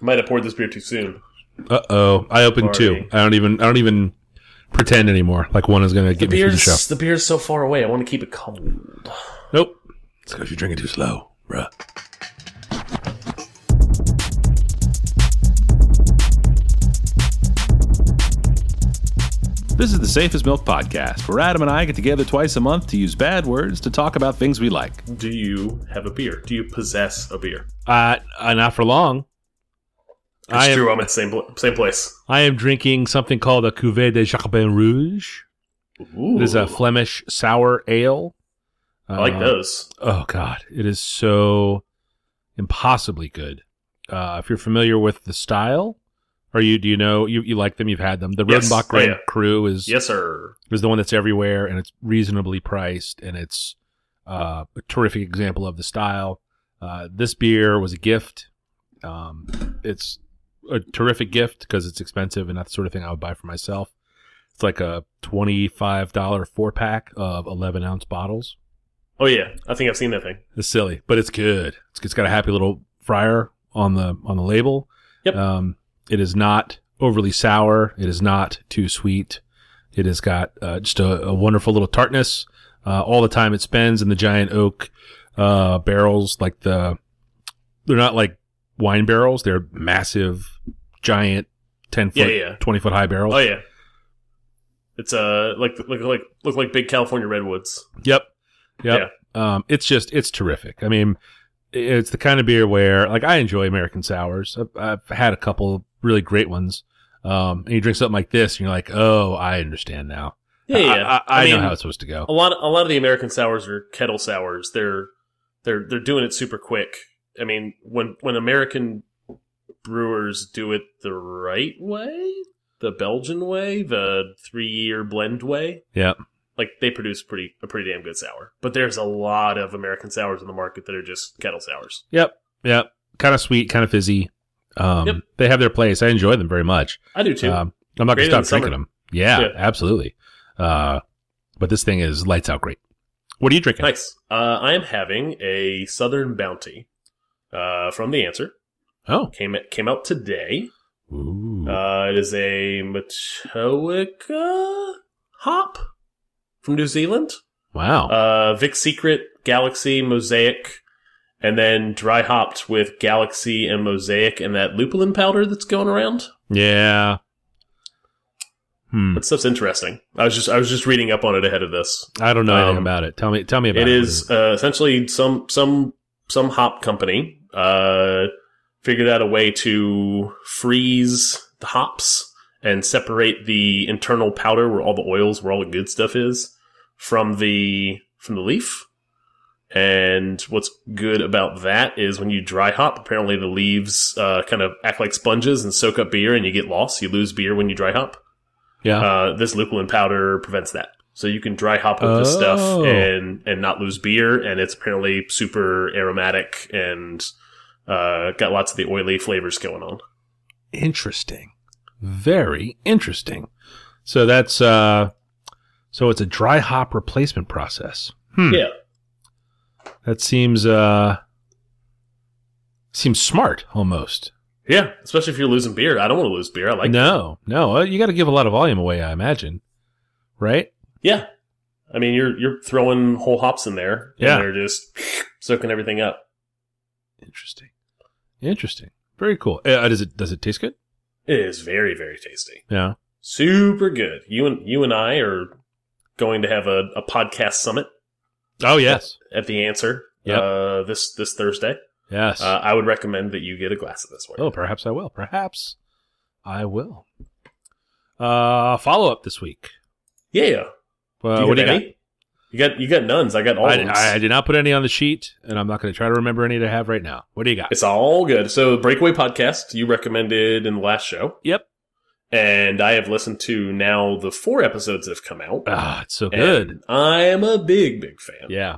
Might have poured this beer too soon. Uh oh, I opened two. I don't even. I don't even pretend anymore. Like one is going to The get me through the show. beer's the beer's so far away. I want to keep it cold. Nope. It's because you're drinking too slow, bruh. This is the Safest Milk Podcast, where Adam and I get together twice a month to use bad words to talk about things we like. Do you have a beer? Do you possess a beer? Uh, uh, not for long. It's I am, true. I'm at the same same place. I am drinking something called a Cuvée de Jacobin Rouge. Ooh, It is a Flemish sour ale. I like Uh, those. Oh God, it is so impossibly good. Uh, if you're familiar with the style, or you do you know you, you like them? You've had them. The Yes. Rodenbach Oh, Grand yeah. Cru is Yes, sir. is the one that's everywhere, and it's reasonably priced, and it's uh, a terrific example of the style. Uh, this beer was a gift. Um, it's a terrific gift because it's expensive and not the sort of thing I would buy for myself. It's like a twenty-five dollar four pack of eleven ounce bottles. Oh yeah, I think I've seen that thing. It's silly, but it's good. It's, it's got a happy little friar on the on the label. Yep. Um, it is not overly sour. It is not too sweet. It has got uh, just a, a wonderful little tartness. Uh, all the time it spends in the giant oak uh, barrels, like the they're not like wine barrels. They're massive, giant, ten foot, yeah. yeah. twenty foot high barrels. Oh yeah. It's uh like look like look like big California redwoods. Yep. Yep. Um, it's just it's terrific. I mean, it's the kind of beer where like I enjoy American sours. I've, I've had a couple really great ones. Um, and you drink something like this, and you're like, oh, I understand now. Yeah, yeah. I, I, I, know mean, how it's supposed to go. a lot a lot of the American sours are kettle sours. They're they're they're doing it super quick. I mean, when when American brewers do it the right way, the Belgian way, the three year blend way, Yep. like they produce pretty a pretty damn good sour. But there's a lot of American sours in the market that are just kettle sours. Yep. Yep. Kind of sweet, kind of fizzy. Um, Yep. They have their place. I enjoy them very much. I do too. Um, I'm not gonna stop drinking summer. them. Yeah, Yeah. absolutely. Uh, but this thing is lights out great. What are you drinking? nice. Uh, I am having a Southern Bounty uh, from the Answer. Oh. Came it came out today. Ooh. Uh, it is a Motueka hop from New Zealand. wow. Uh, Vic Secret, Galaxy, Mosaic, and then dry hopped with Galaxy and Mosaic and that lupulin powder that's going around. yeah. Hmm. That stuff's interesting. I was just I was just reading up on it ahead of this. I don't know anything Um, about it. Tell me. Tell me about It it. is uh, essentially some some some hop company uh, figured out a way to freeze the hops and separate the internal powder where all the oils, where all the good stuff is, from the from the leaf. And what's good about that is when you dry hop, apparently the leaves uh, kind of act like sponges and soak up beer, and you get lost. You lose beer when you dry hop. Yeah. Uh, this lupulin powder prevents that. So you can dry hop with this stuff Oh. and and not lose beer, and it's apparently super aromatic and uh, got lots of the oily flavors going on. interesting. Very interesting. So that's uh so it's a dry hop replacement process. Hmm. Yeah, That seems uh seems smart almost. yeah. Especially if you're losing beer, I don't want to lose beer. I like no, no, uh, you got to give a lot of volume away, I imagine. Right? Yeah, I mean you're you're throwing whole hops in there, Yeah. and they're just soaking everything up. Interesting. Interesting. Very cool. Uh, does it does it taste good? It is very very tasty, Yeah. super good. You and you and I are going to have a, a podcast summit Oh yes. at the Answer Yep. uh, this this Thursday. Yes. Uh, I would recommend that you get a glass of this one. oh, perhaps I will. Perhaps I will. Uh follow up this week. Yeah. Uh, do you what do you got? You got you got nuns. I got all I, of. I, I did not put any on the sheet, and I'm not going to try to remember any to have right now. What do you got? It's all good. So Breakaway podcast you recommended in the last show, Yep. and I have listened to now the four episodes that have come out. Ah, it's so good. I am a big big fan. Yeah.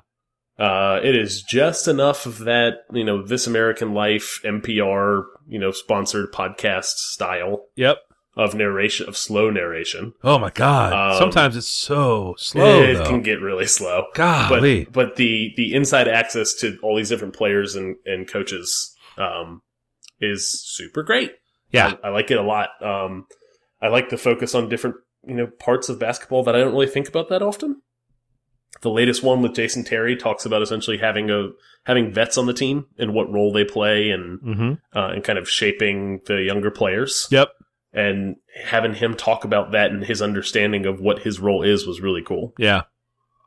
Uh, it is just enough of that you know This American Life NPR you know sponsored podcast style Yep. Of narration of slow narration. Oh my god. Um, Sometimes it's so slow. it though. can get really slow. Golly. but but the the inside access to all these different players and and coaches um is super great. Yeah. I, I like it a lot. Um, I like the focus on different you know parts of basketball that I don't really think about that often. The latest one with Jason Terry talks about essentially having a having vets on the team and what role they play and Mm-hmm. uh, and kind of shaping the younger players. Yep. And having him talk about that and his understanding of what his role is was really cool. Yeah.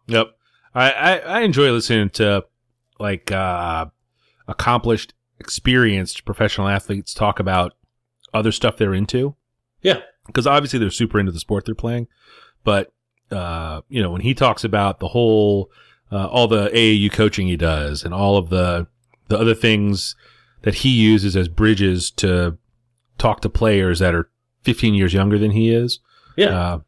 Yep. I, I, I enjoy listening to like uh, accomplished, experienced professional athletes talk about other stuff they're into. Yeah. Because obviously they're super into the sport they're playing. But, uh, you know, when he talks about the whole, uh, all the AAU coaching he does and all of the, the other things that he uses as bridges to talk to players that are 15 years younger than he is. Yeah, Uh,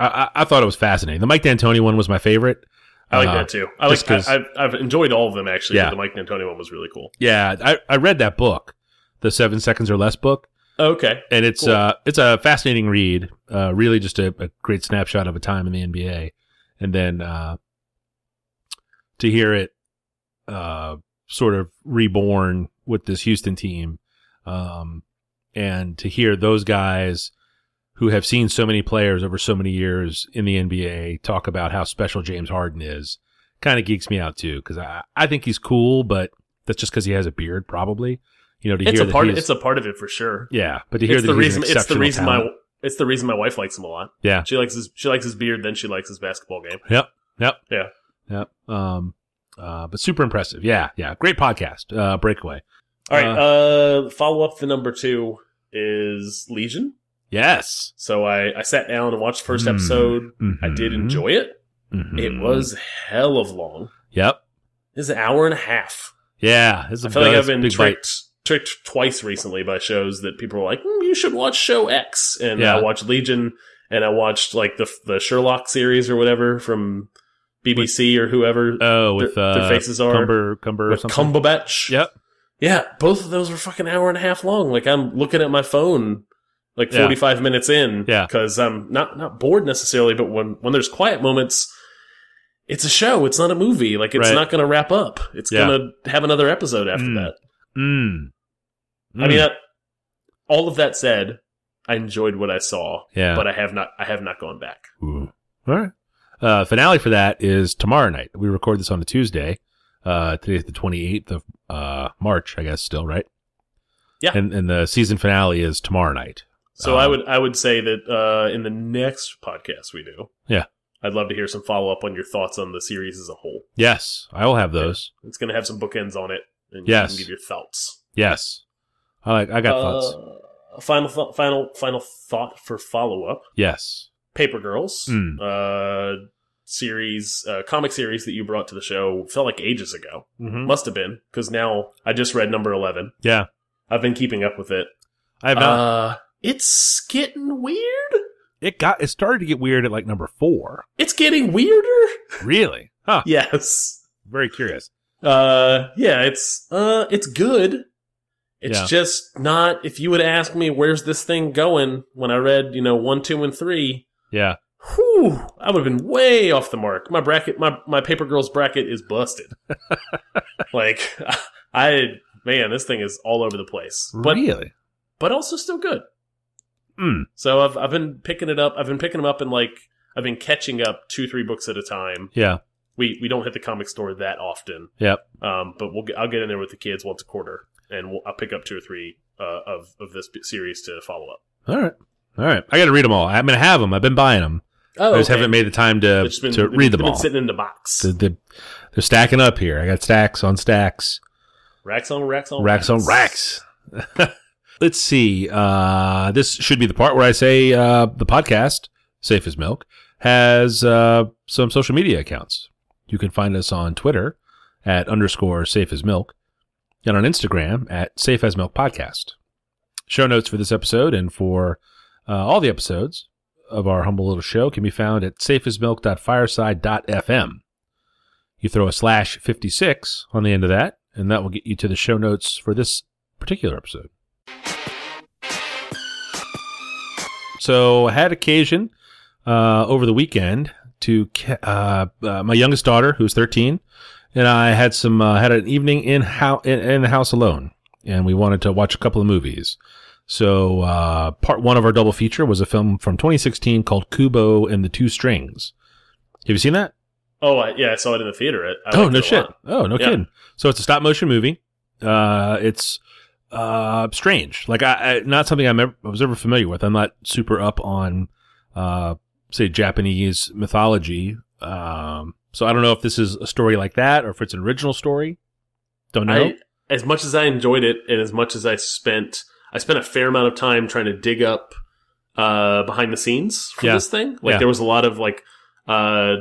I, I- I thought it was fascinating. The Mike D'Antoni one was my favorite. I like uh, that too. I like. I, I've, I've enjoyed all of them actually. Yeah. the Mike D'Antoni one was really cool. Yeah, I, I read that book, the Seven Seconds or Less book, Okay, and it's Cool. uh it's a fascinating read. Uh, really, just a, a great snapshot of a time in the NBA, and then uh, to hear it uh sort of reborn with this Houston team, um, and to hear those guys who have seen so many players over so many years in the NBA talk about how special James Harden is, kind of geeks me out too because I I think he's cool, but that's just because he has a beard, probably. You know, to it's hear a part. he's- It's a part of it for sure. yeah, but to hear It's the reason. It's the reason talent. my. It's the reason my wife likes him a lot. Yeah. She likes his. She likes his beard. Then she likes his basketball game. Yep. Yep. Yeah. Yep. Um, uh, but super impressive. Yeah. Yeah. Great podcast. Uh, breakaway. All right. Uh, follow up. The number two is Legion. Yes. So I I sat down and watched the first Mm. episode. I did Mhm. enjoy it. Mhm. It was hell of long. Yep. It's an hour and a half. Yeah. It's a I feel like I've been tricked tricked twice recently by shows that people were like, "Mm, "You should watch show X," and Yeah. I watched Legion, and I watched like the the Sherlock series or whatever from BBC or whoever Oh, with their, uh, their faces are Cumber, Cumber, or with something. Cumberbatch. Yep. Yeah, both of those were fucking hour and a half long. Like I'm looking at my phone like Yeah. 45 minutes in Yeah. cuz I'm not not bored necessarily, but when when there's quiet moments it's a show, it's not a movie. Like it's Right. not going to wrap up. It's Yeah. going to have another episode after Mm. that. Mm. I mean, that, all of that said, I enjoyed what I saw, yeah. but I have not I have not gone back. Ooh. All right. Uh, finale for that is tomorrow night. We record this on a Tuesday. Uh, today's the 28th of uh, March, I guess, still, right? Yeah. And, and the season finale is tomorrow night. So I Um, would I would say that uh, in the next podcast we do, Yeah. I'd love to hear some follow up on your thoughts on the series as a whole. Yes, I will have those. It's going to have some bookends on it, and Yes. you can give your thoughts. Yes. I like, I got Uh, thoughts. Final th- final final thought for follow up. Yes. Paper Girls, Mm. uh, series, uh, comic series that you brought to the show felt like ages ago. Mm-hmm. Must have been because now I just read number eleven. Yeah. I've been keeping up with it. I have not. Uh, it's getting weird. it got, it started to get weird at like number four. It's getting weirder. Really? Huh. yes. Very curious. Uh, yeah. It's uh, it's good. It's Yeah. just not. If you would ask me, where's this thing going? When I read, you know, one, two, and three, Yeah. Whew, I would have been way off the mark. My bracket, my my Paper Girls bracket is busted. like, I man, this thing is all over the place, but really? but also still good. Mm. So I've I've been picking it up. I've been picking them up in like I've been catching up two three books at a time. Yeah. We we don't hit the comic store that often. Yep. Um, but we'll get, I'll get in there with the kids once a quarter, and we'll, I'll pick up two or three uh, of of this series to follow up. All right. All right. I got to read them all. I'm going to have them. I've been buying them. Oh, I just haven't made the time to, been, to read them been all. sitting in the box. The- the- they're stacking up here. I got stacks on stacks, racks on racks on racks on racks. Let's see. Uh, this should be the part where I say uh, the podcast, Safe as Milk, has uh, some social media accounts. You can find us on Twitter at underscore Safe as Milk and on Instagram at Safe as Milk Podcast. Show notes for this episode and for uh, all the episodes of our humble little show can be found at safeasmilk.fireside.fm. You throw a slash 56 on the end of that, and that will get you to the show notes for this particular episode. So I had occasion uh, over the weekend to uh, uh, my youngest daughter, who's 13, and I had some uh, had an evening in, hou- in in the house alone, and we wanted to watch a couple of movies. So uh, part one of our double feature was a film from 2016 called Kubo and the Two Strings. Have you seen that? Oh, I, yeah, I saw it in the theater. I, oh no shit! lot. Oh no Yeah. kidding. So it's a stop motion movie. Uh, it's uh strange. Like I, I not something I'm ever, I was ever familiar with. I'm not super up on uh say Japanese mythology. Um, so I don't know if this is a story like that or if it's an original story. Don't know. As much as I enjoyed it, and as much as I spent, I spent a fair amount of time trying to dig up uh, behind the scenes for Yeah. this thing. Like Yeah. there was a lot of like uh,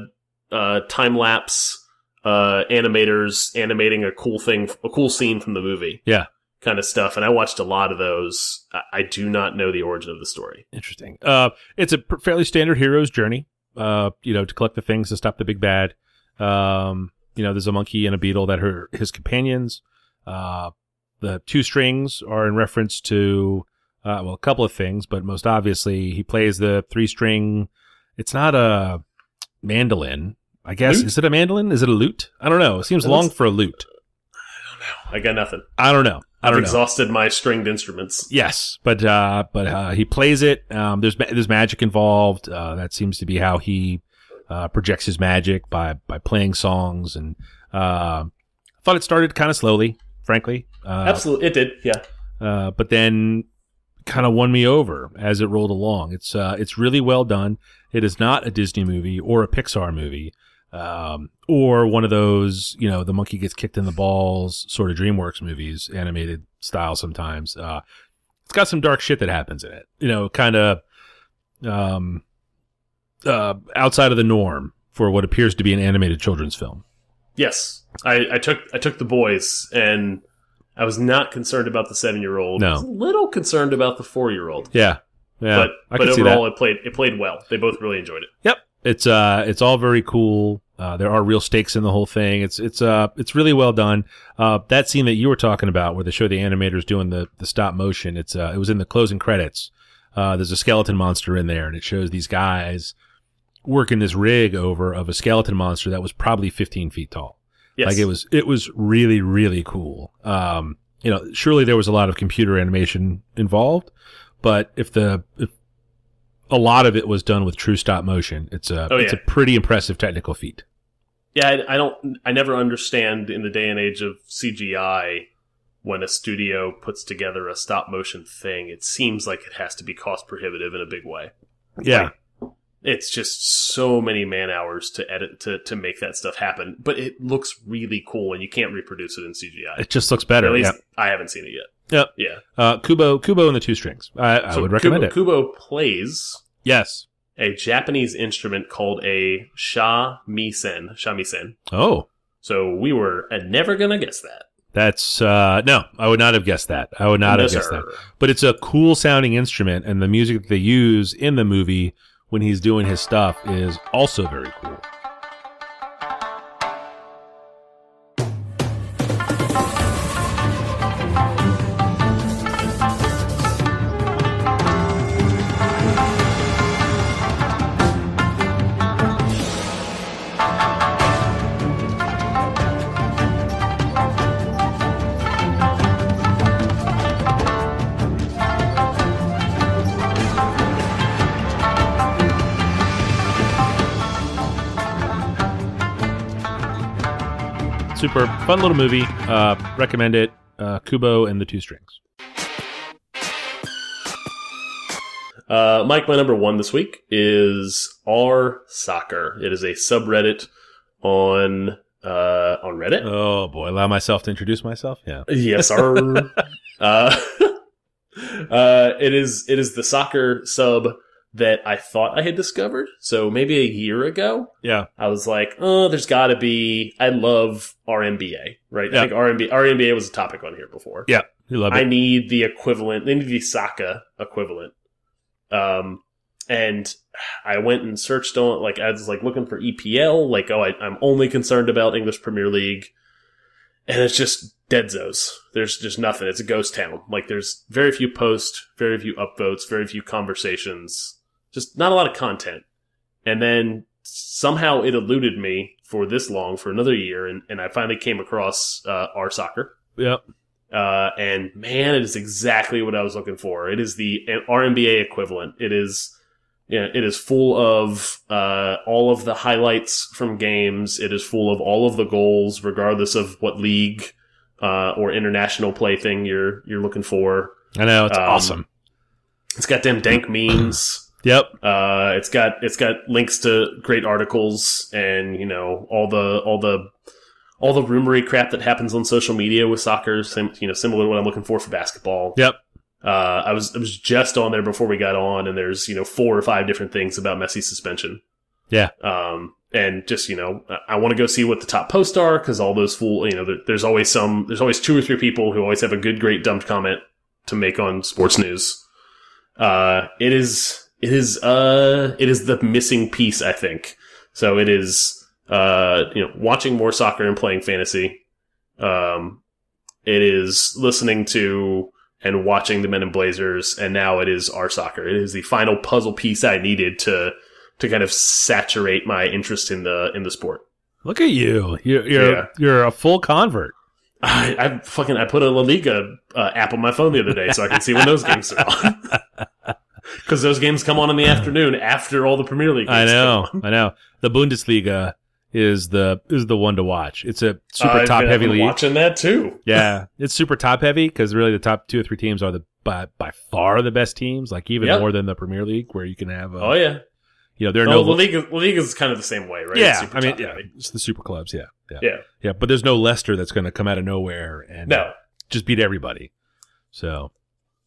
uh, time lapse uh, animators animating a cool thing, a cool scene from the movie. Yeah. kind of stuff. And I watched a lot of those. I, I do not know the origin of the story. Interesting. Uh, it's a fairly standard hero's journey. Uh, you know, to collect the things to stop the big bad. Um, you know, there's a monkey and a beetle that are his companions. Uh, the two strings are in reference to, uh, well, a couple of things, but most obviously he plays the three string. It's not a mandolin, I guess. Lute? Is it a mandolin? Is it a lute? I don't know. It seems It long looks- for a lute. I don't know. I got nothing. I don't know. I I've don't know. exhausted my stringed instruments. Yes, but uh, but uh, he plays it. Um, there's ma- there's magic involved. Uh, that seems to be how he uh, projects his magic by by playing songs. And uh, I thought it started kind of slowly, frankly. Uh, Absolutely, it did. Yeah. uh, but then kind of won me over as it rolled along. It's uh, it's really well done. It is not a Disney movie or a Pixar movie, um, or one of those you know the monkey gets kicked in the balls sort of DreamWorks movies, animated style. Sometimes uh, it's got some dark shit that happens in it. You know, kind of um, uh, outside of the norm for what appears to be an animated children's film. Yes, I, I took I took the boys, and I was not concerned about the seven year old. No. I was a little concerned about the four year old. Yeah, yeah, but but can see that. overall, it played it played well. They both really enjoyed it. Yep. It's uh it's all very cool. Uh, there are real stakes in the whole thing. It's it's uh it's really well done. Uh, that scene that you were talking about, where they show the animators doing the the stop motion, it's uh it was in the closing credits. Uh, there's a skeleton monster in there, and it shows these guys working this rig over of a skeleton monster that was probably 15 feet tall. Yes, Like it was, it was really, really cool. Um, you know, surely there was a lot of computer animation involved, but if the, if a lot of it was done with true stop motion, it's a, Oh, it's a pretty impressive technical feat. Yeah, I, I don't. I never understand in the day and age of CGI when a studio puts together a stop motion thing. It seems like it has to be cost prohibitive in a big way. Yeah. It's just so many man hours to edit to to make that stuff happen. But it looks really cool, and you can't reproduce it in CGI. It just looks better. At least yeah. I haven't seen it yet. Yep. Yeah, Uh, Kubo, Kubo and the two strings. I, I would recommend Kubo, it. Kubo plays Yes. a Japanese instrument called a shamisen. Shamisen. Oh, So we were uh, never gonna guess that. that's, uh, no, I would not have guessed that. I would not No, have guessed sir. that. but it's a cool sounding instrument and the music that they use in the movie when he's doing his stuff is also very cool fun little movie uh recommend it uh kubo and the two strings Uh, Mike, my number one this week is R Soccer. It is a subreddit on uh, on Reddit. oh boy allow myself to introduce myself yeah Yes, sir. uh, uh, it is it is the soccer sub that I thought I had discovered. So maybe a year ago, yeah I was like, oh, there's got to be. I love RNBA, right? Yeah. I think RMB, RNBA was a topic on here before. yeah you love I need the equivalent. I need the Saka equivalent. Um, and I went and searched on like I was like looking for EPL. Like, oh, I, I'm only concerned about English Premier League, and it's just dead zones. There's just nothing. It's a ghost town. Like, there's very few posts, very few upvotes, very few conversations. Just not a lot of content. And then somehow it eluded me for this long for another year, and, and I finally came across uh, our soccer yep Uh, and man, it is exactly what I was looking for. It is the RNBA equivalent. It is, yeah, it is full of uh, all of the highlights from games. It is full of all of the goals, regardless of what league uh, or international play thing you're you're looking for. I know it's Um, awesome. It's got them dank memes. Yep. Uh, it's got it's got links to great articles and you know all the all the all the rumory crap that happens on social media with soccer. Sim, you know, similar to what I'm looking for for basketball. Yep. Uh, I was I was just on there before we got on, and there's you know four or five different things about Messi's suspension. Yeah. Um, and just you know, I, I want to go see what the top posts are because all those fool, you know, there, there's always some, there's always two or three people who always have a good, great, dumped comment to make on sports news. Uh, it is, it is, uh, it is the missing piece, I think. So it is, uh, you know, watching more soccer and playing fantasy. Um, it is listening to and watching the Men in Blazers, and now it is our soccer. It is the final puzzle piece I needed to to kind of saturate my interest in the in the sport. Look at you. You're you're, Yeah. you're a full convert. I, I fucking I put a La Liga uh, app on my phone the other day so I can see when those games are on. Because those games come on in the afternoon after all the Premier League. Games I know. I know. The Bundesliga is the is the one to watch. It's a super I've top been- heavy league. Watching that too. Yeah, it's super top heavy because really the top two or three teams are the by, by far the best teams. Like even Yep. more than the Premier League, where you can have. Uh, Oh yeah. You know, there are No, no. La Liga, La Liga is kind of the same way, right? Yeah, I mean, yeah, it's the super clubs. Yeah, yeah, Yeah. yeah. But there's no Leicester that's going to come out of nowhere and No, just beat everybody. So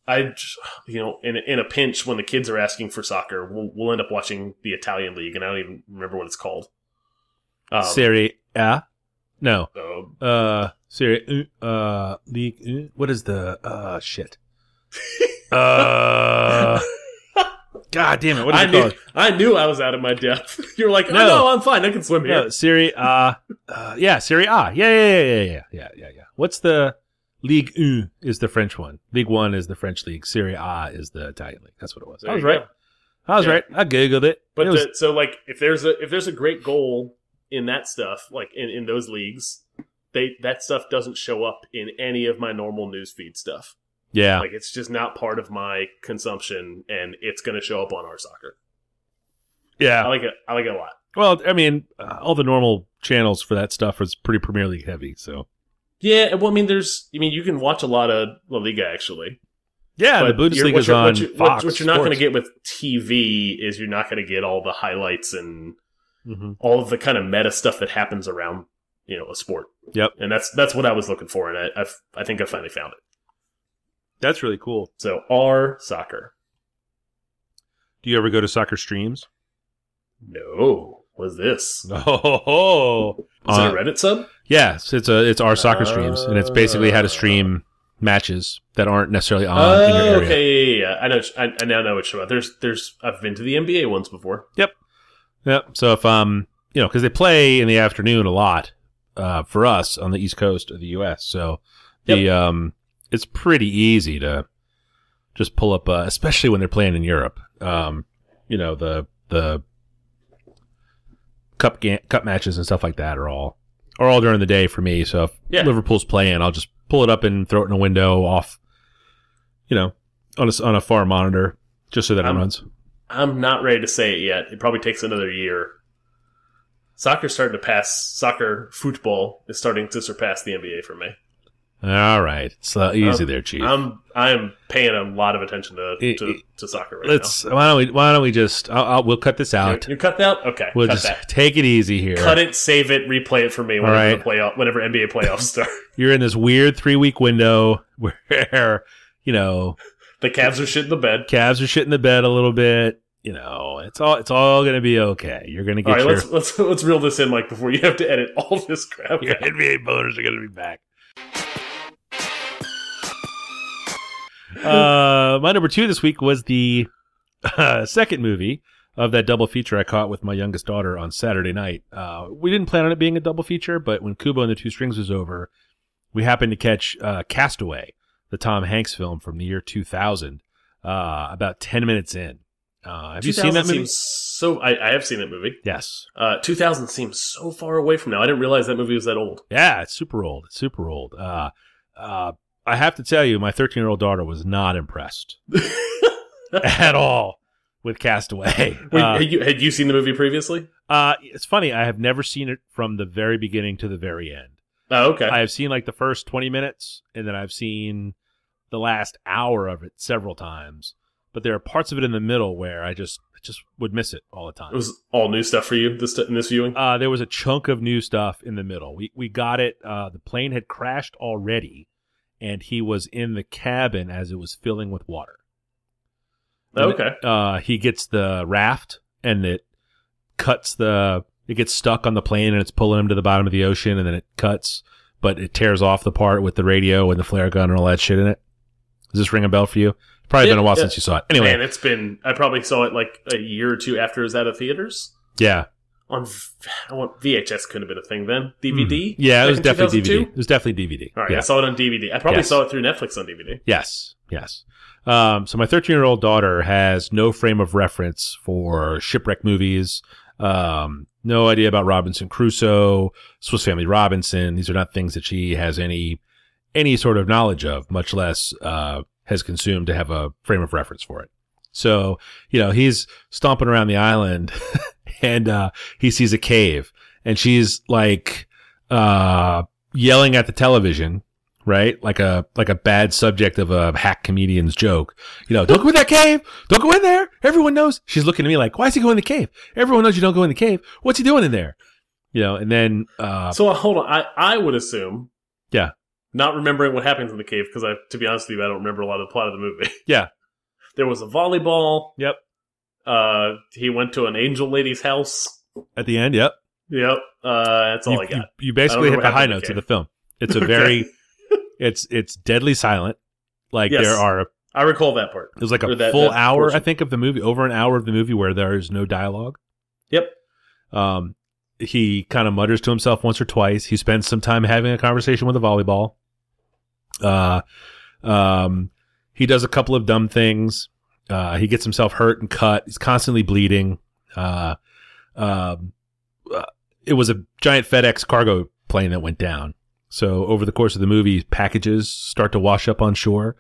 I, you know, in in a pinch when the kids are asking for soccer, we'll we'll end up watching the Italian league, and I don't even remember what it's called. Um, Serie A, no, uh, uh, Serie uh, League. uh, What is the uh shit? uh, God damn it! What is I it knew called? I knew I was out of my depth. You're like, No. no, no, I'm fine. I can swim here. No, Serie A. Uh, yeah, Serie A. Yeah, yeah, yeah, yeah, yeah, yeah, yeah. What's the League 1 is the French one. League 1 is the French league. Serie A is the Italian league. That's what it was. There I was right. go. I was Yeah. right. I googled it. But it was, the, so like if there's a if there's a great goal in that stuff, like in, in those leagues, they that stuff doesn't show up in any of my normal newsfeed stuff. yeah, Like it's just not part of my consumption, and it's going to show up on our soccer. Yeah. I like it. I like it a lot. Well, I mean, uh, all the normal channels for that stuff is pretty Premier League heavy. So Yeah. Well, I mean, there's. I mean, you can watch a lot of La Liga actually. yeah, the But you're- Bundesliga what is you're- on what, you- what- Fox. what you're not going to get with TV is you're not going to get all the highlights and Mhm. all of the kind of meta stuff that happens around you know a sport. Yep. And that's that's what I was looking for, and I I've, I think I finally found it. That's really cool. So R soccer. Do you ever go to soccer streams? No, what's this? Oh, Is Uh, it a Reddit sub? Yes, it's a it's our soccer streams, and it's basically how to stream matches that aren't necessarily on in your Oh, area. okay, yeah, yeah, yeah. I know. I, I now know what you're about. There's, there's. I've been to the NBA ones before. Yep. Yep. So if um you know because they play in the afternoon a lot uh, for us on the east coast of the U.S. So the um it's pretty easy to just pull up, uh, especially when they're playing in Europe. Um, you know the the cup ga- cup matches and stuff like that are all are all during the day for me. So if Yeah. Liverpool's playing, I'll just pull it up and throw it in a window off, you know, on a on a far monitor just so that it Um, runs. I'm not ready to say it yet. It probably takes another year. Soccer's starting to pass. Soccer football is starting to surpass the NBA for me. All right, so easy Um, there, Chief. I'm I'm paying a lot of attention to It- to, it- to soccer right now. Let's why don't we why don't we just I'll, I'll, we'll cut this out. You, you cut that? Out? Okay, We'll just that. take it easy here. Cut it, save it, replay it for me whenever right. the playoff, whenever NBA playoffs start. You're in this weird three week window where you know the Cavs are shit in the bed. Cavs are shitting the bed a little bit. You know, it's all it's all gonna be okay. You're gonna get right, your, let's let's let's reel this in, like before you have to edit all this crap. your out. NBA boners are gonna be back. Uh, my number two this week was the uh, second movie of that double feature I caught with my youngest daughter on Saturday night. Uh, we didn't plan on it being a double feature, but when Kubo and the Two Strings was over, we happened to catch uh, Castaway, the Tom Hanks film from the year 2000, uh, about 10 minutes in. Uh, have you seen that movie? So. I, I have seen that movie. Yes. Uh, 2000 seems so far away from now. I didn't realize that movie was that old. Yeah, it's super old. It's super old. Uh, uh, I have to tell you, my 13 year old daughter was not impressed at all with Castaway. Wait, Uh, had, you, had you seen the movie previously? uh, it's funny. I have never seen it from the very beginning to the very end. Oh, okay. I have seen like the first 20 minutes, and then I've seen the last hour of it several times. But there are parts of it in the middle where I just I just would miss it all the time. it was all new stuff for you this in this viewing. Uh, there was a chunk of new stuff in the middle. We we got it. Uh, the plane had crashed already, and he was in the cabin as it was filling with water. And, okay. Uh, he gets the raft, and it cuts the. It gets stuck on the plane, and it's pulling him to the bottom of the ocean, and then it cuts, but it tears off the part with the radio and the flare gun and all that shit in it. Does this ring a bell for you? Probably been a while since you saw it. Anyway, Man, it's been. I probably saw it like a year or two after it was out of theaters. yeah, On want VHS couldn't have been a thing then. DVD. Hmm. yeah, it was definitely 2002? DVD. It was definitely DVD. All right, yeah. I saw it on DVD. I probably Yes. saw it through Netflix on DVD. Yes, yes. Um, so my 13 year old daughter has no frame of reference for shipwreck movies. Um, no idea about Robinson Crusoe, Swiss Family Robinson. These are not things that she has any any sort of knowledge of, much less uh, has consumed to have a frame of reference for it. So you know he's stomping around the island, and uh, he sees a cave, and she's like uh, yelling at the television right? Like a like a bad subject of a hack comedian's joke. You know, don't go in that cave. Don't go in there. Everyone knows. She's looking at me like, why is he going in the cave? Everyone knows you don't go in the cave. What's he doing in there? You know, and then uh, So uh, hold on. I I would assume. Yeah. Not remembering what happens in the cave because I, to be honest with you, I don't remember a lot of the plot of the movie. Yeah. There was a volleyball. Yep. Uh, he went to an angel lady's house. at the end, yep, Yep. Uh, that's all you, I got. you, you basically hit the high notes of the film. It's a very, it's it's deadly silent. Like Yes. there are, I recall that part. there's like a that- full that hour, portion. I think, of the movie, over an hour of the movie where there is no dialogue. Yep. Um, he kind of mutters to himself once or twice. He spends some time having a conversation with a volleyball. Uh, um, he does a couple of dumb things. Uh, he gets himself hurt and cut. He's constantly bleeding. Uh, um, uh, it was a giant FedEx cargo plane that went down. So over the course of the movie, packages start to wash up on shore.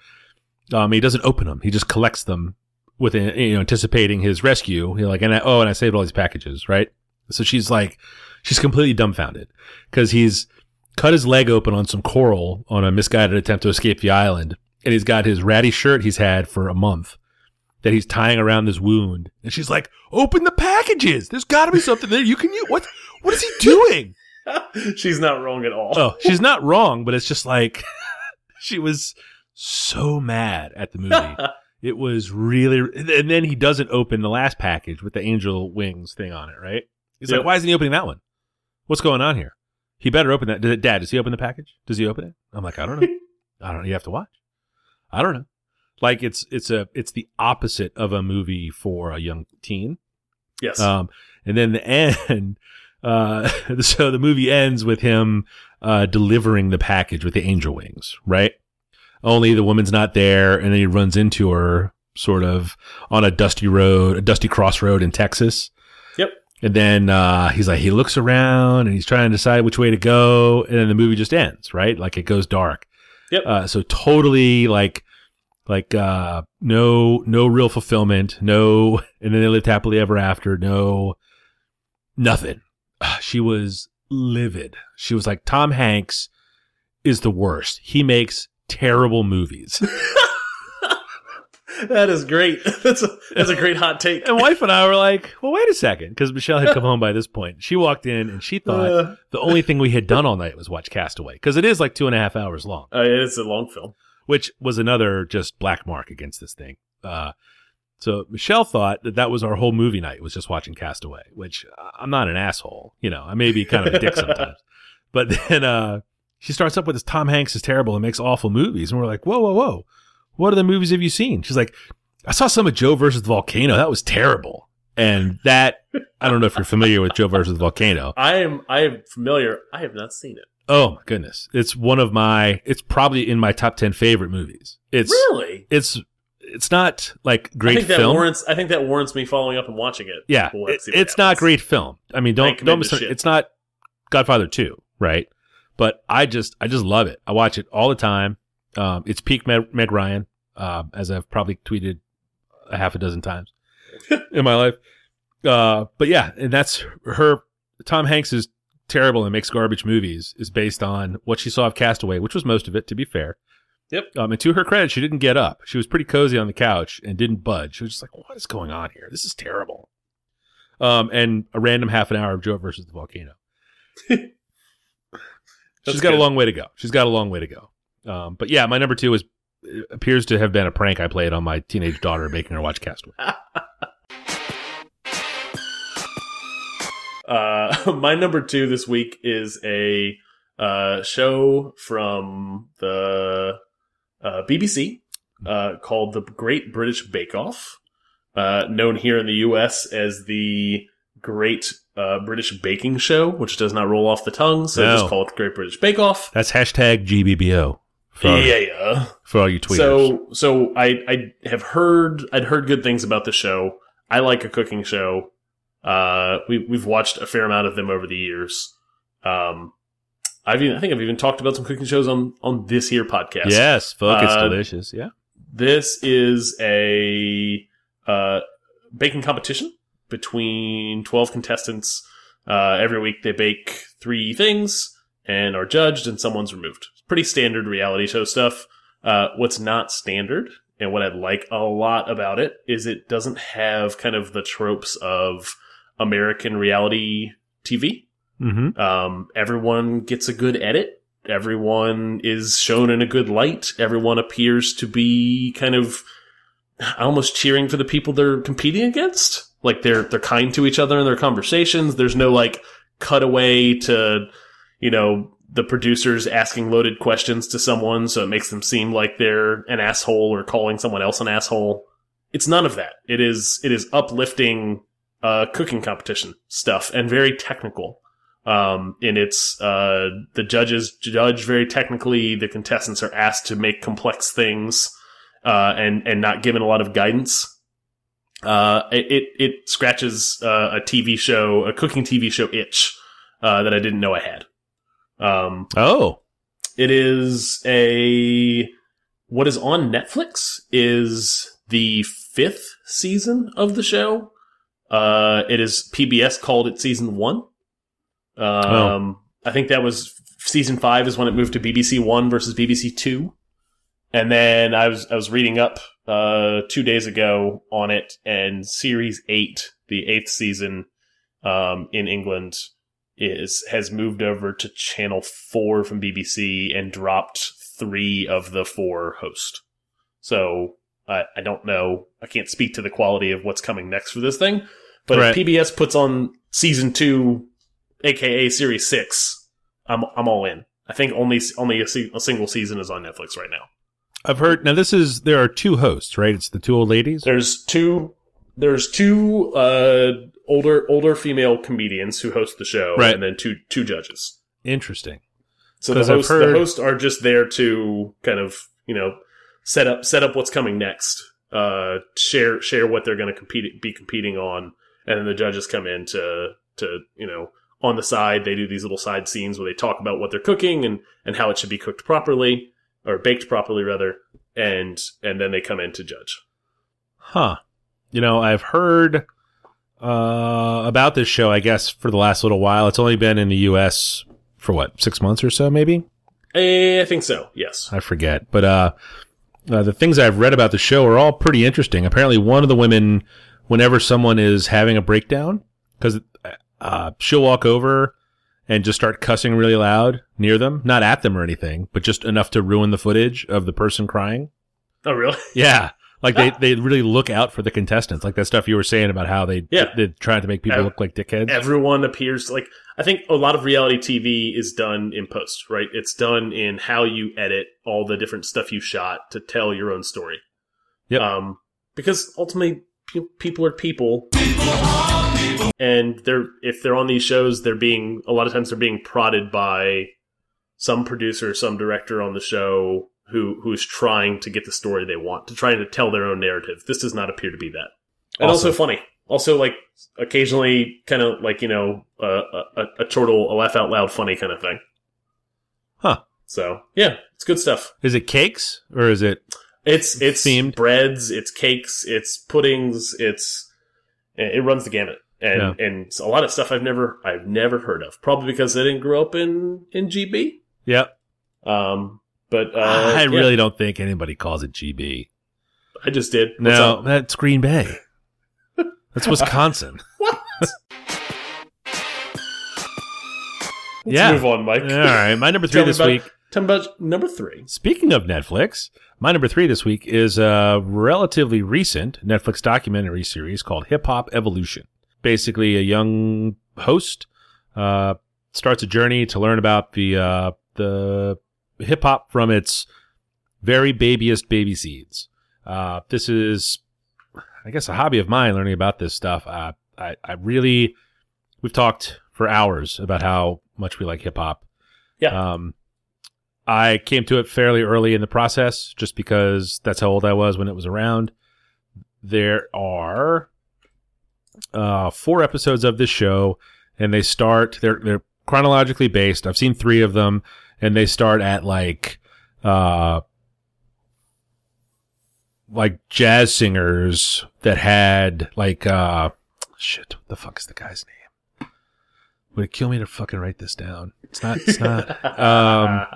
Um, he doesn't open them; he just collects them with you know anticipating his rescue. He's like, and I, oh, and I saved all these packages, right? So she's like, she's completely dumbfounded because he's cut his leg open on some coral on a misguided attempt to escape the island, and he's got his ratty shirt he's had for a month that he's tying around this wound. And she's like, "Open the packages. There's got to be something there you can use. What? What is he doing?" She's not wrong at all. oh, she's not wrong, but it's just like she was so mad at the movie. It was really, and then he doesn't open the last package with the angel wings thing on it, right? He's Yep. like, why isn't he opening that one? What's going on here? He better open that. Did- Dad, does he open the package? Does he open it? I'm like, I don't know. I don't know. You have to watch. I don't know. Like it's it's a it's the opposite of a movie for a young teen. yes. Um, and then the end. Uh, so the movie ends with him uh, delivering the package with the angel wings, right? Only the woman's not there, and then he runs into her sort of on a dusty road, a dusty crossroad in Texas. Yep. And then uh, he's like, he looks around and he's trying to decide which way to go, and then the movie just ends, right? Like it goes dark. Yep. Uh, so totally like, like uh, no, no real fulfillment, no, and then they lived happily ever after. No, nothing. She was livid. She was like, Tom Hanks is the worst. He makes terrible movies. that is great. That's a that's a great hot take. and wife and I were like, well, wait a second, because Michelle had come home by this point. She walked in and she thought Uh, the only thing we had done all night was watch Castaway, because it is like two and a half hours long, uh, it's a long film. Which was another just black mark against this thing. Uh, so Michelle thought that that was our whole movie night was just watching Castaway, which uh, I'm not an asshole, you know. I may be kind of a dick sometimes, but then uh, she starts up with this Tom Hanks is terrible and makes awful movies, and we're like, whoa, whoa, whoa, what other movies have you seen? She's like, I saw some of Joe versus the Volcano. That was terrible, and that I don't know if you're familiar with Joe versus the Volcano. I am I am familiar. I have not seen it. Oh my goodness, it's one of my. It's probably in my top ten favorite movies. It's Really? it's it's not like great I think that film. warrants. I think that warrants me following up and watching it. Yeah, We'll it- it's not great film. I mean, don't ain't don't committed to misunderstand. shit. It's not Godfather two, right? But I just I just love it. I watch it all the time. Um, it's peak Meg, Meg Ryan, uh, as I've probably tweeted a half a dozen times in my life. Uh, but yeah, and that's her. Tom Hanks is terrible and makes garbage movies is based on what she saw of Castaway, which was most of it, to be fair. Yep. Um, and to her credit, she didn't get up. She was pretty cozy on the couch and didn't budge. She was just like, "What is going on here? This is terrible." Um, and a random half an hour of Joe versus the volcano. She's got a long way to go. She's got a long way to go. Um, but yeah, my number two is appears to have been a prank I played on my teenage daughter, making her watch Castaway. Uh, my number two this week is a uh, show from the uh, BBC uh, called The Great British Bake Off, uh, known here in the US as the Great uh, British Baking Show, which does not roll off the tongue, so No. just call it the Great British Bake Off. That's hashtag GBBO for, Yeah, yeah. for all you tweeters. So, so I I have heard I'd heard good things about the show. I like a cooking show. Uh, we we've watched a fair amount of them over the years. Um, I've even, I think I've even talked about some cooking shows on on this here podcast. yes, fuck, it's Uh, delicious. Yeah. This is a uh, baking competition between 12 contestants. Uh, every week they bake three things and are judged, and someone's removed. It's Pretty standard reality show stuff. Uh, what's not standard, and what I like a lot about it, is it doesn't have kind of the tropes of American reality TV. Mm-hmm. Um, everyone gets a good edit. Everyone is shown in a good light. Everyone appears to be kind of almost cheering for the people they're competing against. Like they're they're kind to each other in their conversations. There's no like cutaway to, you know, the producers asking loaded questions to someone so it makes them seem like they're an asshole or calling someone else an asshole. It's none of that. It is it is uplifting uh, cooking competition stuff and very technical. Um, and it's uh, the judges judge very technically. The contestants are asked to make complex things uh, and and not given a lot of guidance. Uh, it it, scratches uh, a TV show, a cooking TV show itch uh, that I didn't know I had. Um, Oh, it is a what is on Netflix is the fifth season of the show. Uh, it is PBS called it season one. Um, I think that was season five is when it moved to BBC One versus BBC Two, and then I was I was reading up uh two days ago on it, and series eight, the eighth season, um, in England is has moved over to channel four from BBC and dropped three of the four hosts. So I, I don't know. I can't speak to the quality of what's coming next for this thing. But Right. if PBS puts on season two, aka series six, I'm I'm all in. I think only only a, se- a single season is on Netflix right now. I've heard. Now this is there are two hosts, right? It's the two old ladies. There's two. There's two uh, older older female comedians who host the show, Right. and then two two judges. Interesting. So the hosts, heard- the hosts are just there to kind of you know set up set up what's coming next, uh, share share what they're going to compete be competing on, and then the judges come in to to you know on the side they do these little side scenes where they talk about what they're cooking and and how it should be cooked properly or baked properly rather, and and then they come in to judge. Huh. You know, I've heard uh, about this show. I guess for the last little while. It's only been in the U.S. for what six months or so, maybe. Eh, I think so. Yes. I forget. But uh, uh, the things I've read about the show are all pretty interesting. Apparently, one of the women, whenever someone is having a breakdown, because uh, she'll walk over and just start cussing really loud near them, not at them or anything, but just enough to ruin the footage of the person crying. Oh, really? Yeah. Like they, they really look out for the contestants, like that stuff you were saying about how they Yeah. they're trying to make people Ev- look like dickheads. everyone appears like I think a lot of reality TV is done in post, right? It's done in how you edit all the different stuff you shot to tell your own story. Yep. Um, because ultimately, pe- people are people, and they're if they're on these shows, they're being a lot of times they're being prodded by some producer, some director on the show who who is trying to get the story they want, to try to tell their own narrative. This does not appear to be that, and also, Also- funny. Also, like occasionally, kind of like you know, uh, a, a chortle, a laugh out loud, funny kind of thing. Huh. So yeah, it's good stuff. Is it cakes or is it? It's it's Themed? breads, it's cakes, it's puddings, it's it runs the gamut, and Yeah. and a lot of stuff I've never I've never heard of. Probably because I didn't grow up in in GB. Yep. Um, but uh, I yeah, really don't think anybody calls it GB. I just did. What's No, up? that's Green Bay. That's Wisconsin. What? Let's Yeah. move on, Mike. All right, my number three this about- week. Tell me about number three. Speaking of Netflix, my number three this week is a relatively recent Netflix documentary series called Hip Hop Evolution. Basically, a young host uh, starts a journey to learn about the uh, the hip hop from its very babyest baby seeds. Uh, this is, I guess, a hobby of mine. Learning about this stuff. Uh, I I really, we've talked for hours about how much we like hip hop. Yeah. Um, I came to it fairly early in the process, just because that's how old I was when it was around. There are uh, four episodes of this show, and they start. They're they're chronologically based. I've seen three of them, and they start at like uh, like jazz singers that had like uh, shit. What the fuck is the guy's name? Would it kill me to fucking write this down? It's not. It's not. Um,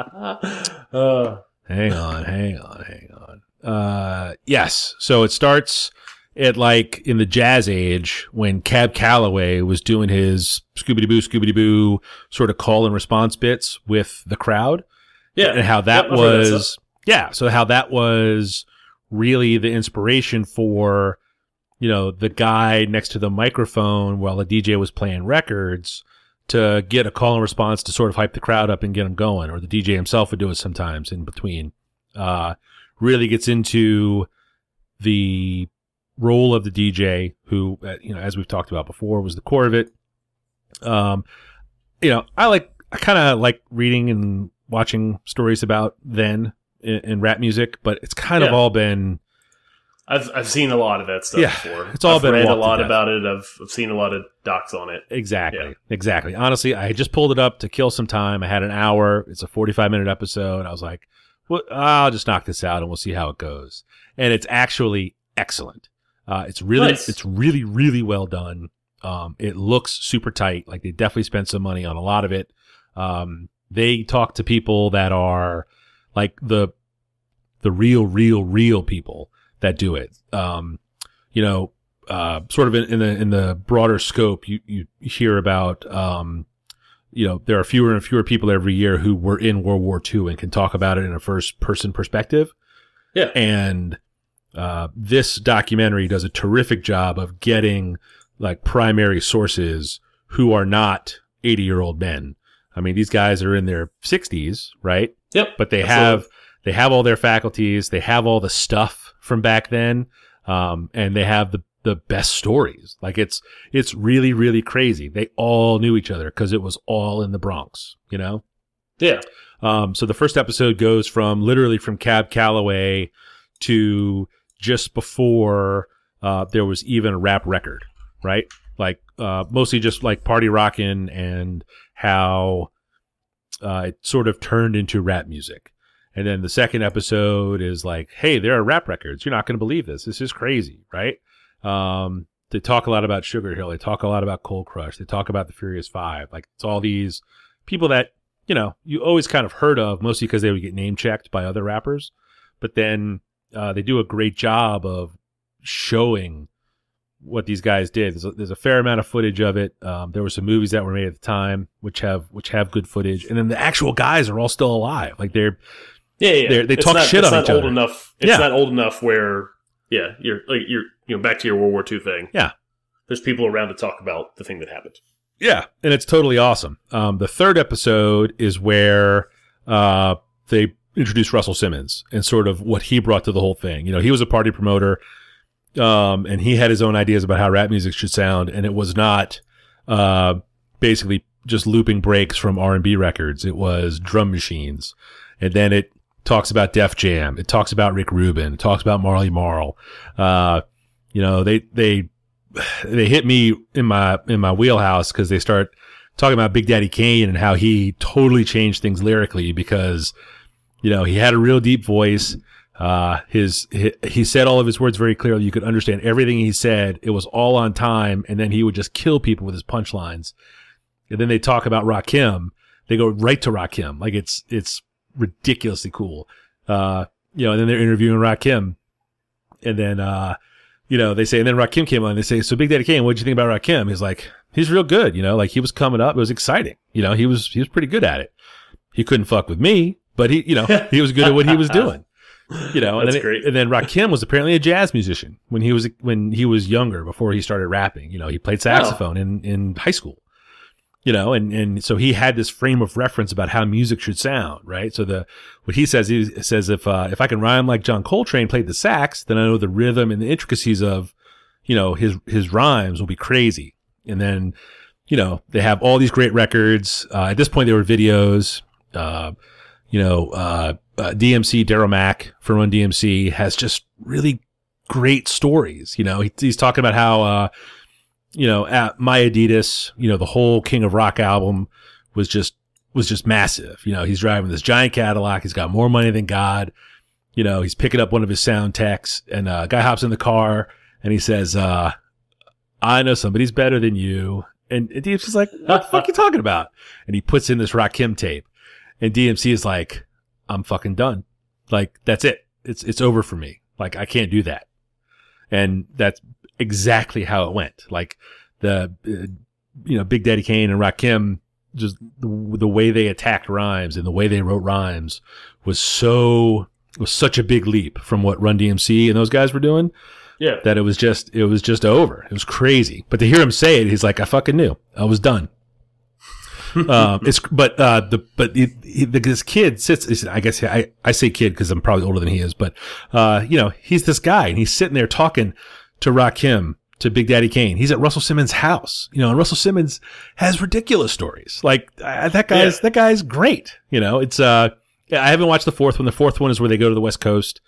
uh, Hang on, hang on, hang on. Uh, yes. So it starts at like in the jazz age when Cab Calloway was doing his Scooby Doo, Scooby Doo sort of call and response bits with the crowd, yeah, and how that Yep, I've that was, yeah. So how that was really the inspiration for, you know, the guy next to the microphone while the DJ was playing records to get a call and response to sort of hype the crowd up and get them going, or the DJ himself would do it sometimes in between. Uh, really gets into the role of the DJ, who, uh, you know, as we've talked about before, was the core of it. Um, you know, I like, I kind of like reading and watching stories about then in, in rap music, but it's kind of all been, I've I've seen a lot of that stuff Yeah, before. it's all I've been read a lot about it. I've I've seen a lot of docs on it. Exactly. Yeah. Exactly. Honestly, I just pulled it up to kill some time. I had an hour. It's a 45 minute episode. I was like, well, I'll just knock this out and we'll see how it goes. And it's actually excellent. Uh, it's really, Nice. it's really, really well done. Um, it looks super tight. Like they definitely spent some money on a lot of it. Um, they talk to people that are like the, the real, real, real people that do it. Um, you know, uh, sort of in, in the in the broader scope, you you hear about um, you know there are fewer and fewer people every year who were in World War II and can talk about it in a first person perspective. Yeah. and uh, this documentary does a terrific job of getting like primary sources who are not eighty year old men. I mean, these guys are in their sixties, right? Yep. but they Absolutely. have they have all their faculties they have all the stuff from back then um, and they have the the best stories like it's it's really really crazy they all knew each other because it was all in the bronx you know Yeah. um, so the first episode goes from literally from cab calloway to just before uh, there was even a rap record right like uh, mostly just like party rocking and how uh, it sort of turned into rap music. And then the second episode is like, hey, there are rap records. You're not going to believe this. This is crazy, right? Um, they talk a lot about Sugar Hill. They talk a lot about Cold Crush. They talk about the Furious Five. Like it's all these people that you know you always kind of heard of, mostly because they would get name checked by other rappers. But then uh, they do a great job of showing what these guys did. There's a, there's a fair amount of footage of it. Um, there were some movies that were made at the time which have which have good footage, and then the actual guys are all still alive. Like they're Yeah, yeah. They're- they It's talk not, shit it's on not each old other. enough. It's Yeah. not old enough where, yeah, you're like you're you know back to your World War II thing. Yeah. There's people around to talk about the thing that happened. Yeah, and it's totally awesome. Um, the third episode is where uh, they introduce Russell Simmons and sort of what he brought to the whole thing. You know, he was a party promoter, um, and he had his own ideas about how rap music should sound, and it was not uh, basically just looping breaks from R and B records. It was drum machines, and then it talks about Def Jam. It talks about Rick Rubin. It talks about Marley Marl. Uh, you know, they they they hit me in my in my wheelhouse because they start talking about Big Daddy Kane and how he totally changed things lyrically because, you know, he had a real deep voice. Uh, his, he, he said all of his words very clearly. You could understand everything he said. It was all on time. And then he would just kill people with his punchlines. And then they talk about Rakim. They go right to Rakim. Like it's, it's ridiculously cool. Uh, you know, and then they're interviewing Rakim. And then, uh, you know, they say, and then Rakim came on. They say, so Big Daddy Kane, what'd you think about Rakim? He's like, he's real good. You know, like he was coming up. It was exciting. You know, he was, he was pretty good at it. He couldn't fuck with me, but he, you know, he was good at what he was doing. You know, and then, great. and then Rakim was apparently a jazz musician when he was, when he was younger, before he started rapping. You know, he played saxophone in, in high school you know, and, and so he had this frame of reference about how music should sound, right? So the, what he says, he says, if, uh, if I can rhyme like John Coltrane played the sax, then I know the rhythm and the intricacies of, you know, his, his rhymes will be crazy. And then, you know, they have all these great records. Uh, at this point, there were videos, uh, you know, uh, uh DMC, Daryl Mack from Run DMC has just really great stories. You know, he, he's talking about how, uh, you know, at my Adidas, you know, the whole King of Rock album was just was just massive. You know, he's driving this giant Cadillac. He's got more money than God. You know, he's picking up one of his sound techs, and uh, a guy hops in the car and he says, uh, "I know somebody's better than you." And, and DMC's like, "What the fuck are you talking about?" And he puts in this Rakim tape, and DMC is like, "I'm fucking done. Like that's it. It's it's over for me. Like I can't do that." And that's exactly how it went. Like the, uh, you know, Big Daddy Kane and Rakim, just the, the way they attacked rhymes and the way they wrote rhymes was so, was such a big leap from what Run DMC and those guys were doing Yeah. that it was just, it was just over. It was crazy. But to hear him say it, he's like, I fucking knew. I was done. Um, it's but uh, the but this kid sits. I guess I I say kid because I'm probably older than he is, but uh, you know he's this guy and he's sitting there talking to Rakim to Big Daddy Kane. He's at Russell Simmons' house, you know, and Russell Simmons has ridiculous stories. Like uh, that guy's Yeah. that guy's great. You know, it's uh, I haven't watched the fourth one. The fourth one is where they go to the West Coast,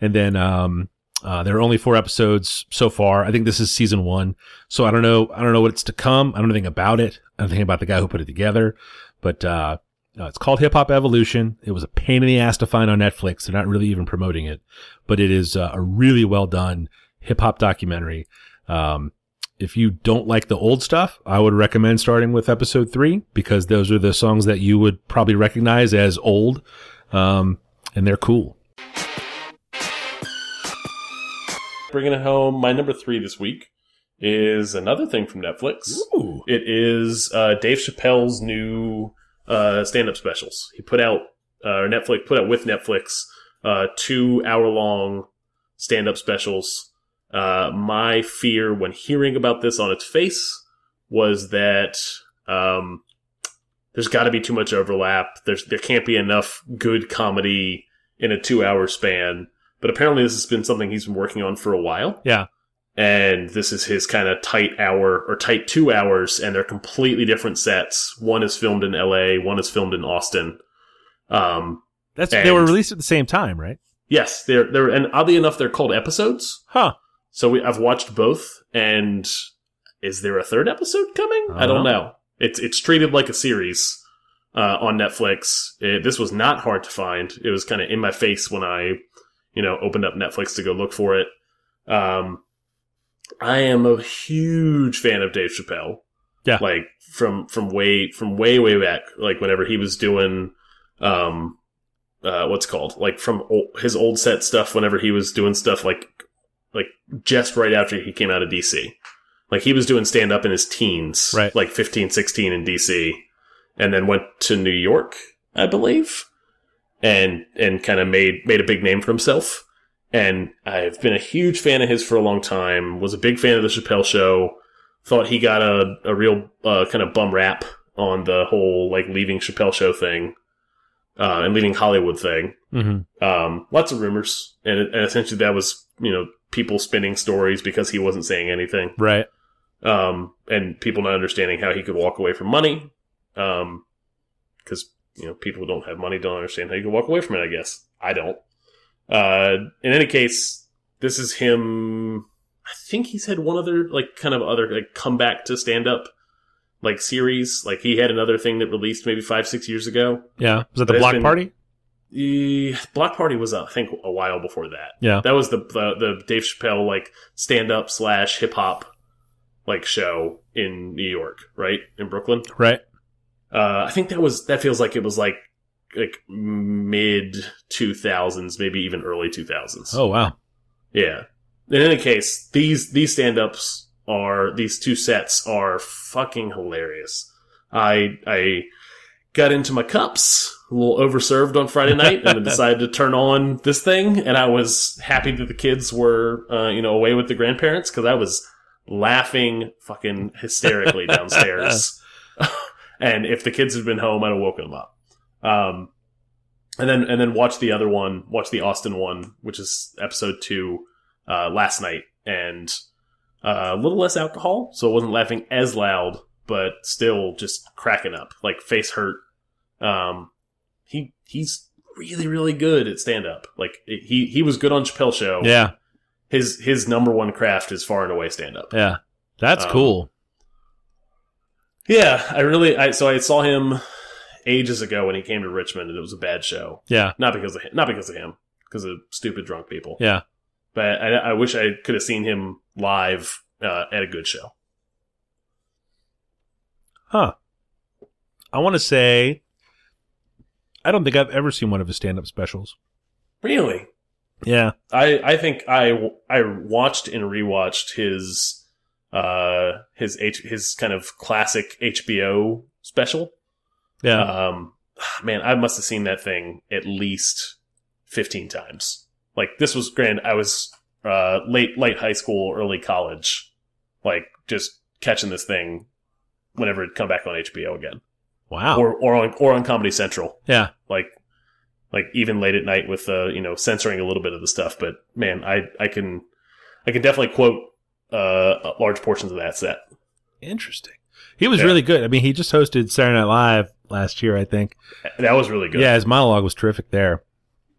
and then um, uh, there are only four episodes so far. I think this is season one, so I don't know. I don't know what's to come. I don't know anything about it. I don't think about the guy who put it together, but uh, uh, it's called Hip Hop Evolution. It was a pain in the ass to find on Netflix. They're not really even promoting it, but it is uh, a really well done hip hop documentary. Um, if you don't like the old stuff, I would recommend starting with episode three because those are the songs that you would probably recognize as old, um, and they're cool. Bringing it home, my number three this week is another thing from Netflix. Ooh. It is uh, Dave Chappelle's new uh, stand-up specials. He put out, uh, or Netflix put out with Netflix, uh, two hour-long stand-up specials. Uh, my fear when hearing about this on its face was that um, there's got to be too much overlap. There's there can't be enough good comedy in a two-hour span. But apparently, this has been something he's been working on for a while Yeah. and this is his kind of tight hour or tight two hours, and they're completely different sets. One is filmed in L.A., one is filmed in Austin. Um, That's they were released at the same time, right? yes, they're they're and oddly enough, they're called episodes. Huh. So we, I've watched both, and is there a third episode coming? I don't Uh-huh. know. It's it's treated like a series uh, on Netflix. It, this was not hard to find. It was kind of in my face when I, you know, opened up Netflix to go look for it. Um, I am a huge fan of Dave Chappelle. Yeah. like from from way from way way back, like whenever he was doing, um, uh, what's called like from old, his old set stuff. Whenever he was doing stuff like like just right after he came out of DC. Like he was doing stand up in his teens, Right. like 15, 16 in DC, and then went to New York, I believe, and and kind of made made a big name for himself. And I've been a huge fan of his for a long time. Was a big fan of the Chappelle Show. Thought he got a a real uh, kind of bum rap on the whole like leaving Chappelle Show thing, uh, and leaving Hollywood thing Mm-hmm. um, lots of rumors, and, and essentially that was you know people spinning stories because he wasn't saying anything, Right. um, and people not understanding how he could walk away from money, because you know people who don't have money don't understand how you can walk away from it. I guess I don't. Uh, in any case, this is him. I think he's had one other like kind of other like comeback to stand up like series. Like he had another thing that released maybe five six years ago. Yeah. Was that the block been- party? The Block Party was uh, I think a while before that. Yeah. That was the the, the Dave Chappelle like stand up slash hip hop like show in New York, right in Brooklyn. Right. Uh, I think that was that feels like it was like like mid two thousands, maybe even early two thousands. Oh wow. Yeah. In any case, these these stand ups are these two sets are fucking hilarious. I I got into my cups a little overserved on Friday night and decided to turn on this thing and I was happy that the kids were uh, you know away with the grandparents cuz I was laughing fucking hysterically downstairs. and if the kids had been home I'd have woken them up. Um and then and then watch the other one, watch the Austin one, which is episode 2 uh, last night, and uh, a little less alcohol, so I wasn't laughing as loud, but still just cracking up, like face hurt. Um, he he's really really good at stand up. Like he he was good on Chappelle Show. Yeah. His his number one craft is far and away stand up. Yeah. That's Um, cool. Yeah, I really I so I saw him ages ago when he came to Richmond, and it was a bad show. Yeah. Not because of him, not because of him, because of stupid drunk people. Yeah. but I, I wish I could have seen him live uh, at a good show. Huh. I want to say I don't think I've ever seen one of his stand-up specials. Really, Yeah. I I think I I watched and rewatched his uh his H, his kind of classic HBO special. Yeah. Um, man, I must have seen that thing at least fifteen times. Like this was grand. I was uh late late high school, early college, like just catching this thing whenever it come back on HBO again, wow. or or on or on Comedy Central. yeah. like like even late at night with uh you know censoring a little bit of the stuff but man i i can i can definitely quote uh large portions of that set Interesting. He was Yeah. really good. I mean, he just hosted Saturday Night Live last year, I think. that was really good Yeah, his monologue was terrific there.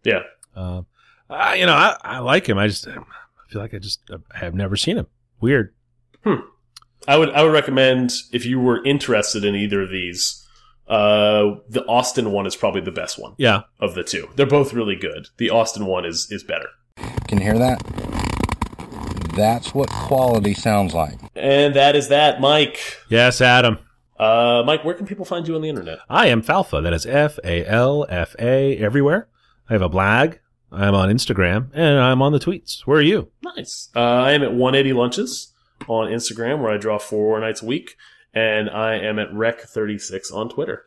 yeah Um, I, you know, I, I like him. I just I feel like I just I have never seen him. Weird. i would i would recommend if you were interested in either of these uh the austin one is probably the best one Yeah. of the two they're both really good the austin one is is better Can you hear that? That's what quality sounds like. and that is that mike Yes, Adam. uh mike where can people find you on the internet I am Falfa. That is F A L F A everywhere. I have a blog. I'm on Instagram and I'm on the tweets. Where are you? Nice. Uh, I am at 180 Lunches on Instagram, where I draw four nights a week, and I am at Rec36 on Twitter.